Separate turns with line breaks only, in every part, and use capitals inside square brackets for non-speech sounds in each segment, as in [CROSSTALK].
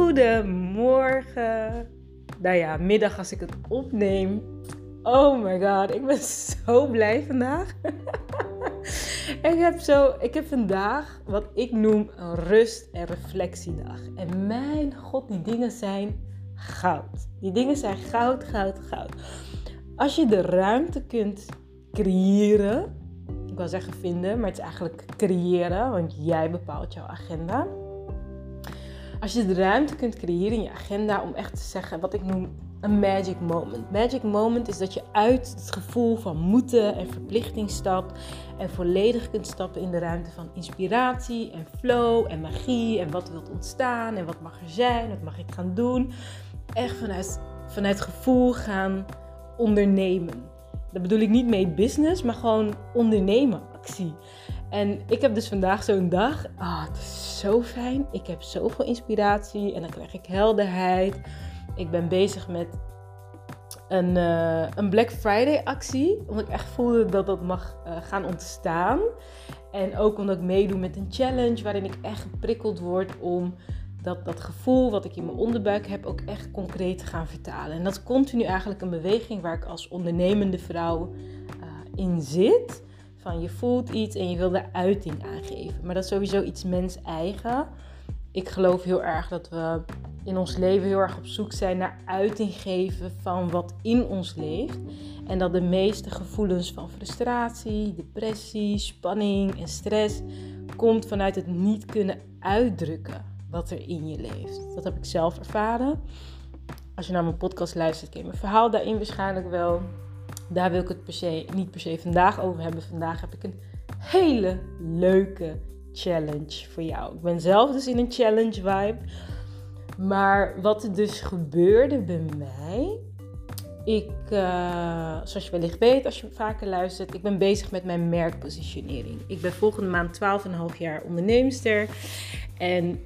Goedemorgen. Nou ja, middag als ik het opneem. Oh my god, ik ben [LAUGHS] zo blij vandaag. [LAUGHS] ik, heb zo, ik heb vandaag wat ik noem een rust- en reflectiedag. En mijn god, die dingen zijn goud. Die dingen zijn goud, goud, goud. Als je de ruimte kunt creëren, ik wil zeggen vinden, maar het is eigenlijk creëren, want jij bepaalt jouw agenda als je de ruimte kunt creëren in je agenda om echt te zeggen wat ik noem een magic moment. Magic moment is dat je uit het gevoel van moeten en verplichting stapt en volledig kunt stappen in de ruimte van inspiratie en flow en magie en wat wilt ontstaan en wat mag er zijn, wat mag ik gaan doen. Echt vanuit, vanuit gevoel gaan ondernemen. Daar bedoel ik niet mee business, maar gewoon ondernemen, actie. En ik heb dus vandaag zo'n dag. Ah, het is zo fijn. Ik heb zoveel inspiratie en dan krijg ik helderheid. Ik ben bezig met een, uh, een Black Friday actie. Omdat ik echt voelde dat dat mag uh, gaan ontstaan. En ook omdat ik meedoe met een challenge waarin ik echt geprikkeld word om dat, dat gevoel wat ik in mijn onderbuik heb ook echt concreet te gaan vertalen. En dat is continu eigenlijk een beweging waar ik als ondernemende vrouw uh, in zit. Van je voelt iets en je wil de uiting aangeven. Maar dat is sowieso iets mens-eigen. Ik geloof heel erg dat we in ons leven heel erg op zoek zijn naar uiting geven van wat in ons leeft. En dat de meeste gevoelens van frustratie, depressie, spanning en stress komt vanuit het niet kunnen uitdrukken wat er in je leeft. Dat heb ik zelf ervaren. Als je naar mijn podcast luistert, ken je mijn verhaal daarin waarschijnlijk wel. Daar wil ik het per se, niet per se vandaag over hebben. Vandaag heb ik een hele leuke challenge voor jou. Ik ben zelf dus in een challenge vibe. Maar wat er dus gebeurde bij mij. Ik, uh, zoals je wellicht weet als je vaker luistert, ik ben bezig met mijn merkpositionering. Ik ben volgende maand 12,5 jaar onderneemster. En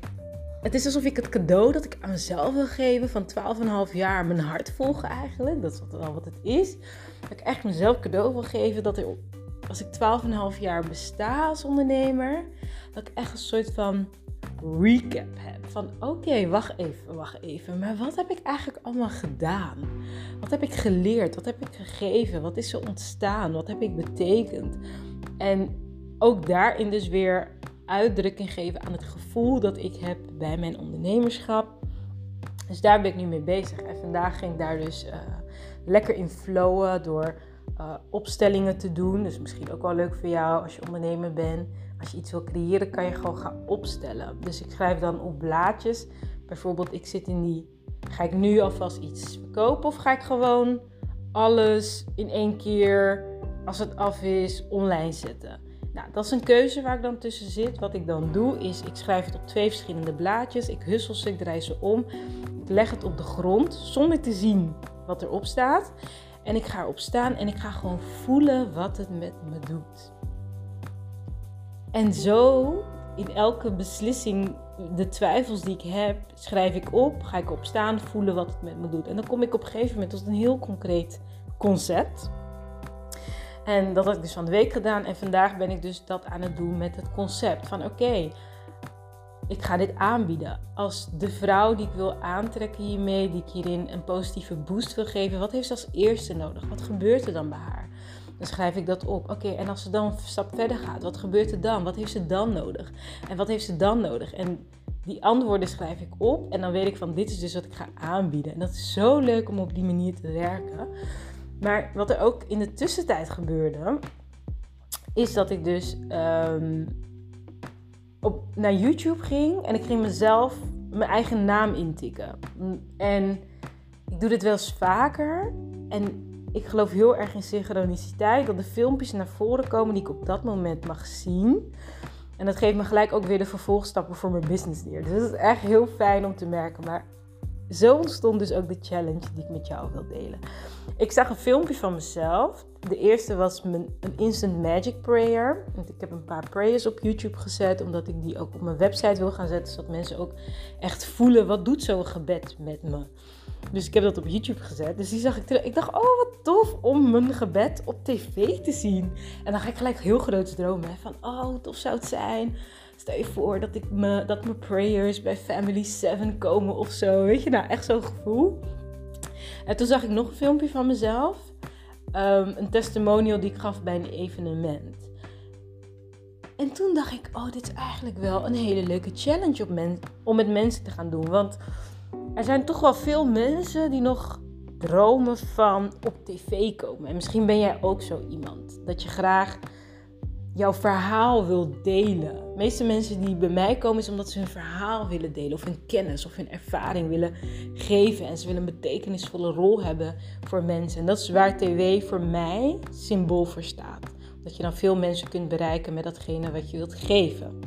het is alsof ik het cadeau dat ik aan mezelf wil geven van 12,5 jaar mijn hart volgen eigenlijk. Dat is wel wat het is. Dat ik echt mezelf cadeau wil geven dat er, als ik 12,5 jaar besta als ondernemer, dat ik echt een soort van recap heb. Van oké, wacht even, wacht even. Maar wat heb ik eigenlijk allemaal gedaan? Wat heb ik geleerd? Wat heb ik gegeven? Wat is er ontstaan? Wat heb ik betekend? En ook daarin dus weer uitdrukking geven aan het gevoel dat ik heb bij mijn ondernemerschap. Dus daar ben ik nu mee bezig. En vandaag ging ik daar dus uh, lekker in flowen door uh, opstellingen te doen. Dus misschien ook wel leuk voor jou als je ondernemer bent. Als je iets wil creëren, kan je gewoon gaan opstellen. Dus ik schrijf dan op blaadjes. Bijvoorbeeld, ik zit in die. Ga ik nu alvast iets verkopen of ga ik gewoon alles in één keer, als het af is, online zetten? Nou, dat is een keuze waar ik dan tussen zit. Wat ik dan doe is, ik schrijf het op twee verschillende blaadjes. Ik hussel ze, ik draai ze om. Ik leg het op de grond zonder te zien wat erop staat. En ik ga erop staan en ik ga gewoon voelen wat het met me doet. En zo, in elke beslissing, de twijfels die ik heb, schrijf ik op. Ga ik op staan, voelen wat het met me doet. En dan kom ik op een gegeven moment tot een heel concreet concept. En dat had ik dus van de week gedaan. En vandaag ben ik dus dat aan het doen met het concept van oké, ik ga dit aanbieden. Als de vrouw die ik wil aantrekken hiermee, die ik hierin een positieve boost wil geven, wat heeft ze als eerste nodig? Wat gebeurt er dan bij haar? Dan schrijf ik dat op. Oké, en als ze dan een stap verder gaat, wat gebeurt er dan? Wat heeft ze dan nodig? En wat heeft ze dan nodig? En die antwoorden schrijf ik op en dan weet ik van dit is dus wat ik ga aanbieden. En dat is zo leuk om op die manier te werken. Maar wat er ook in de tussentijd gebeurde, is dat ik dus um, op, naar YouTube ging en ik ging mezelf mijn eigen naam intikken. En ik doe dit wel eens vaker. En ik geloof heel erg in synchroniciteit. Dat de filmpjes naar voren komen die ik op dat moment mag zien. En dat geeft me gelijk ook weer de vervolgstappen voor mijn business neer. Dus dat is echt heel fijn om te merken. Maar zo ontstond dus ook de challenge die ik met jou wil delen. Ik zag een filmpje van mezelf. De eerste was een instant magic prayer. Ik heb een paar prayers op YouTube gezet, omdat ik die ook op mijn website wil gaan zetten, zodat mensen ook echt voelen wat doet zo'n gebed met me. Dus ik heb dat op YouTube gezet. Dus die zag ik terug. Ik dacht, oh wat tof om mijn gebed op tv te zien. En dan ga ik gelijk heel groot dromen. Hè? Van, oh tof zou het zijn. Stel je voor dat, ik me, dat mijn prayers bij Family 7 komen of zo. Weet je, nou echt zo'n gevoel. En toen zag ik nog een filmpje van mezelf. Ehm, een testimonial die ik gaf bij een evenement. En toen dacht ik, oh, dit is eigenlijk wel een hele leuke challenge op om met mensen te gaan doen. Want er zijn toch wel veel mensen die nog dromen van op tv komen. En misschien ben jij ook zo iemand. Dat je graag jouw verhaal wil delen. De meeste mensen die bij mij komen is omdat ze hun verhaal willen delen. Of hun kennis of hun ervaring willen geven. En ze willen een betekenisvolle rol hebben voor mensen. En dat is waar TV voor mij symbool voor staat. Dat je dan veel mensen kunt bereiken met datgene wat je wilt geven.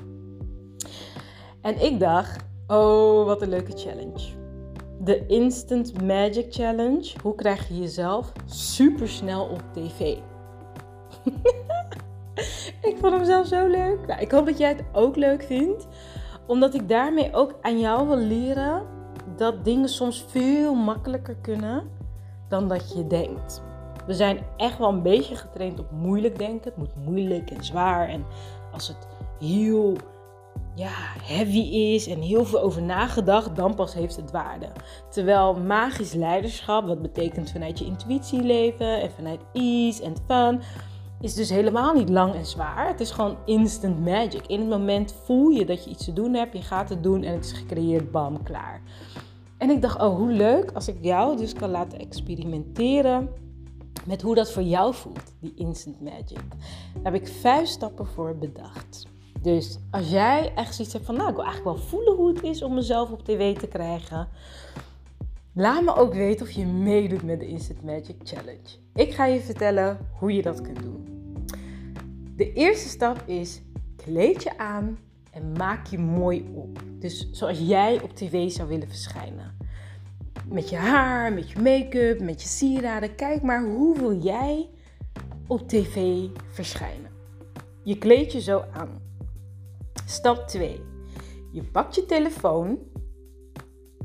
En ik dacht, oh wat een leuke challenge. De Instant Magic Challenge. Hoe krijg je jezelf super snel op tv? [LAUGHS] ik vond hem zelf zo leuk. Nou, ik hoop dat jij het ook leuk vindt. Omdat ik daarmee ook aan jou wil leren dat dingen soms veel makkelijker kunnen dan dat je denkt. We zijn echt wel een beetje getraind op moeilijk denken. Het moet moeilijk en zwaar. En als het heel ja, heavy is en heel veel over nagedacht, dan pas heeft het waarde. Terwijl magisch leiderschap, wat betekent vanuit je intuïtie leven en vanuit ease en fun, is dus helemaal niet lang en zwaar. Het is gewoon instant magic. In het moment voel je dat je iets te doen hebt, je gaat het doen en het is gecreëerd, bam, klaar. En ik dacht, oh, hoe leuk als ik jou dus kan laten experimenteren met hoe dat voor jou voelt, die instant magic. Daar heb ik vijf stappen voor bedacht. Dus als jij echt zoiets hebt van, nou, ik wil eigenlijk wel voelen hoe het is om mezelf op tv te krijgen. Laat me ook weten of je meedoet met de Instant Magic Challenge. Ik ga je vertellen hoe je dat kunt doen. De eerste stap is kleed je aan en maak je mooi op. Dus zoals jij op tv zou willen verschijnen. Met je haar, met je make-up, met je sieraden. Kijk maar hoe wil jij op tv verschijnen. Je kleed je zo aan. Stap 2. Je pakt je telefoon.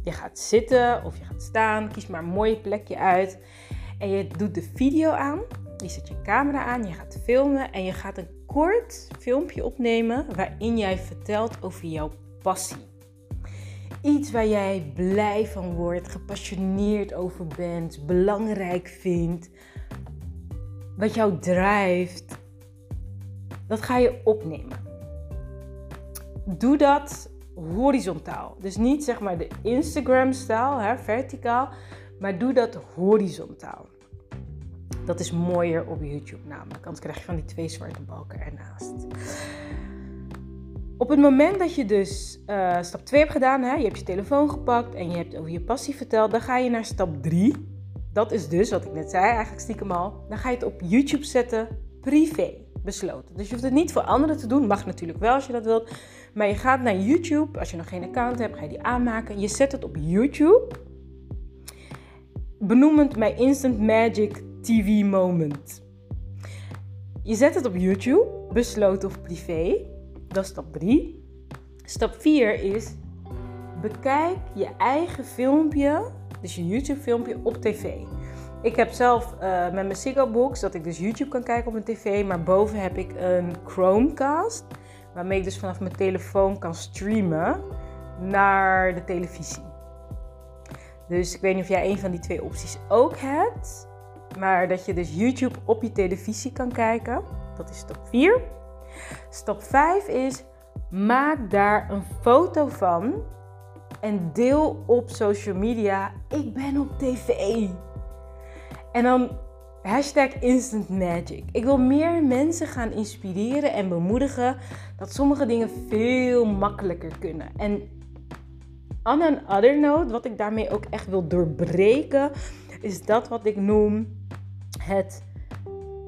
Je gaat zitten of je gaat staan. Kies maar een mooie plekje uit. En je doet de video aan. Je zet je camera aan. Je gaat filmen. En je gaat een kort filmpje opnemen. Waarin jij vertelt over jouw passie. Iets waar jij blij van wordt, gepassioneerd over bent, belangrijk vindt, wat jou drijft. Dat ga je opnemen doe dat horizontaal. Dus niet zeg maar de Instagram-stijl, verticaal, maar doe dat horizontaal. Dat is mooier op YouTube namelijk, anders krijg je van die twee zwarte balken ernaast. Op het moment dat je dus uh, stap 2 hebt gedaan, hè, je hebt je telefoon gepakt en je hebt over je passie verteld, dan ga je naar stap 3. Dat is dus wat ik net zei, eigenlijk stiekem al. Dan ga je het op YouTube zetten, privé, besloten. Dus je hoeft het niet voor anderen te doen, mag natuurlijk wel als je dat wilt. Maar je gaat naar YouTube. Als je nog geen account hebt, ga je die aanmaken. Je zet het op YouTube. Benoemend mijn Instant Magic TV Moment. Je zet het op YouTube, besloten of privé. Dat is stap 3. Stap 4 is bekijk je eigen filmpje, dus je YouTube filmpje op tv. Ik heb zelf uh, met mijn Ziggo Box dat ik dus YouTube kan kijken op mijn tv, maar boven heb ik een Chromecast waarmee ik dus vanaf mijn telefoon kan streamen naar de televisie. Dus ik weet niet of jij een van die twee opties ook hebt. Maar dat je dus YouTube op je televisie kan kijken. Dat is stap 4. Stap 5 is maak daar een foto van en deel op social media. Ik ben op tv. En dan Hashtag Instant Magic. Ik wil meer mensen gaan inspireren en bemoedigen dat sommige dingen veel makkelijker kunnen. En on an other note, wat ik daarmee ook echt wil doorbreken, is dat wat ik noem het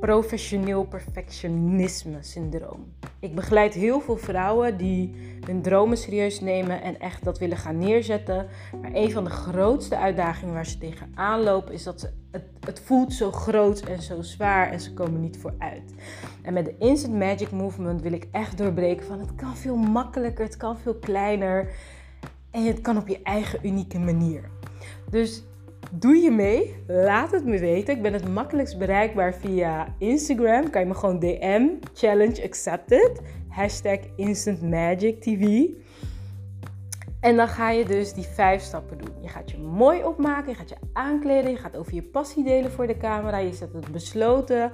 professioneel perfectionisme syndroom. Ik begeleid heel veel vrouwen die hun dromen serieus nemen en echt dat willen gaan neerzetten. Maar een van de grootste uitdagingen waar ze tegenaan lopen is dat het, het voelt zo groot en zo zwaar en ze komen niet vooruit. En met de Instant Magic Movement wil ik echt doorbreken van het kan veel makkelijker, het kan veel kleiner en het kan op je eigen unieke manier. Dus Doe je mee? Laat het me weten. Ik ben het makkelijkst bereikbaar via Instagram. Kan je me gewoon DM, challenge accepted, hashtag Instant Magic TV. En dan ga je dus die vijf stappen doen. Je gaat je mooi opmaken, je gaat je aankleden, je gaat over je passie delen voor de camera, je zet het besloten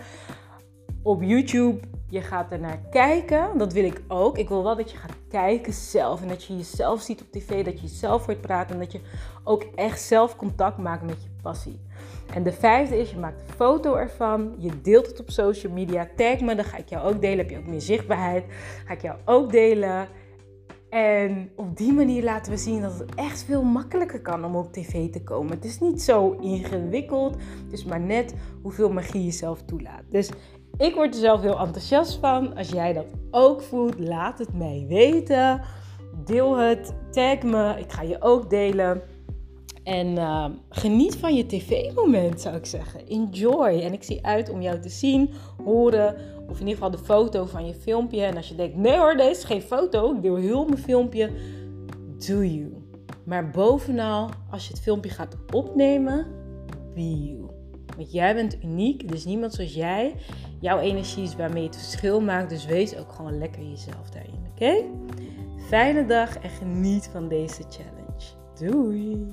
op YouTube. Je gaat er naar kijken. Dat wil ik ook. Ik wil wel dat je gaat kijken zelf. En dat je jezelf ziet op tv. Dat je jezelf hoort praten. En dat je ook echt zelf contact maakt met je passie. En de vijfde is, je maakt een foto ervan. Je deelt het op social media. Tag me, dan ga ik jou ook delen. Heb je ook meer zichtbaarheid. Ga ik jou ook delen. En op die manier laten we zien dat het echt veel makkelijker kan om op tv te komen. Het is niet zo ingewikkeld. Het is maar net hoeveel magie je zelf toelaat. Dus ik word er zelf heel enthousiast van. Als jij dat ook voelt, laat het mij weten. Deel het, tag me. Ik ga je ook delen. En uh, geniet van je tv-moment, zou ik zeggen. Enjoy. En ik zie uit om jou te zien, horen, of in ieder geval de foto van je filmpje. En als je denkt, nee hoor, deze is geen foto, ik deel heel mijn filmpje. Do you. Maar bovenal, als je het filmpje gaat opnemen, be you. Want jij bent uniek, is niemand zoals jij. Jouw energie is waarmee je het verschil maakt, dus wees ook gewoon lekker jezelf daarin, oké? Fijne dag en geniet van deze challenge. Doei!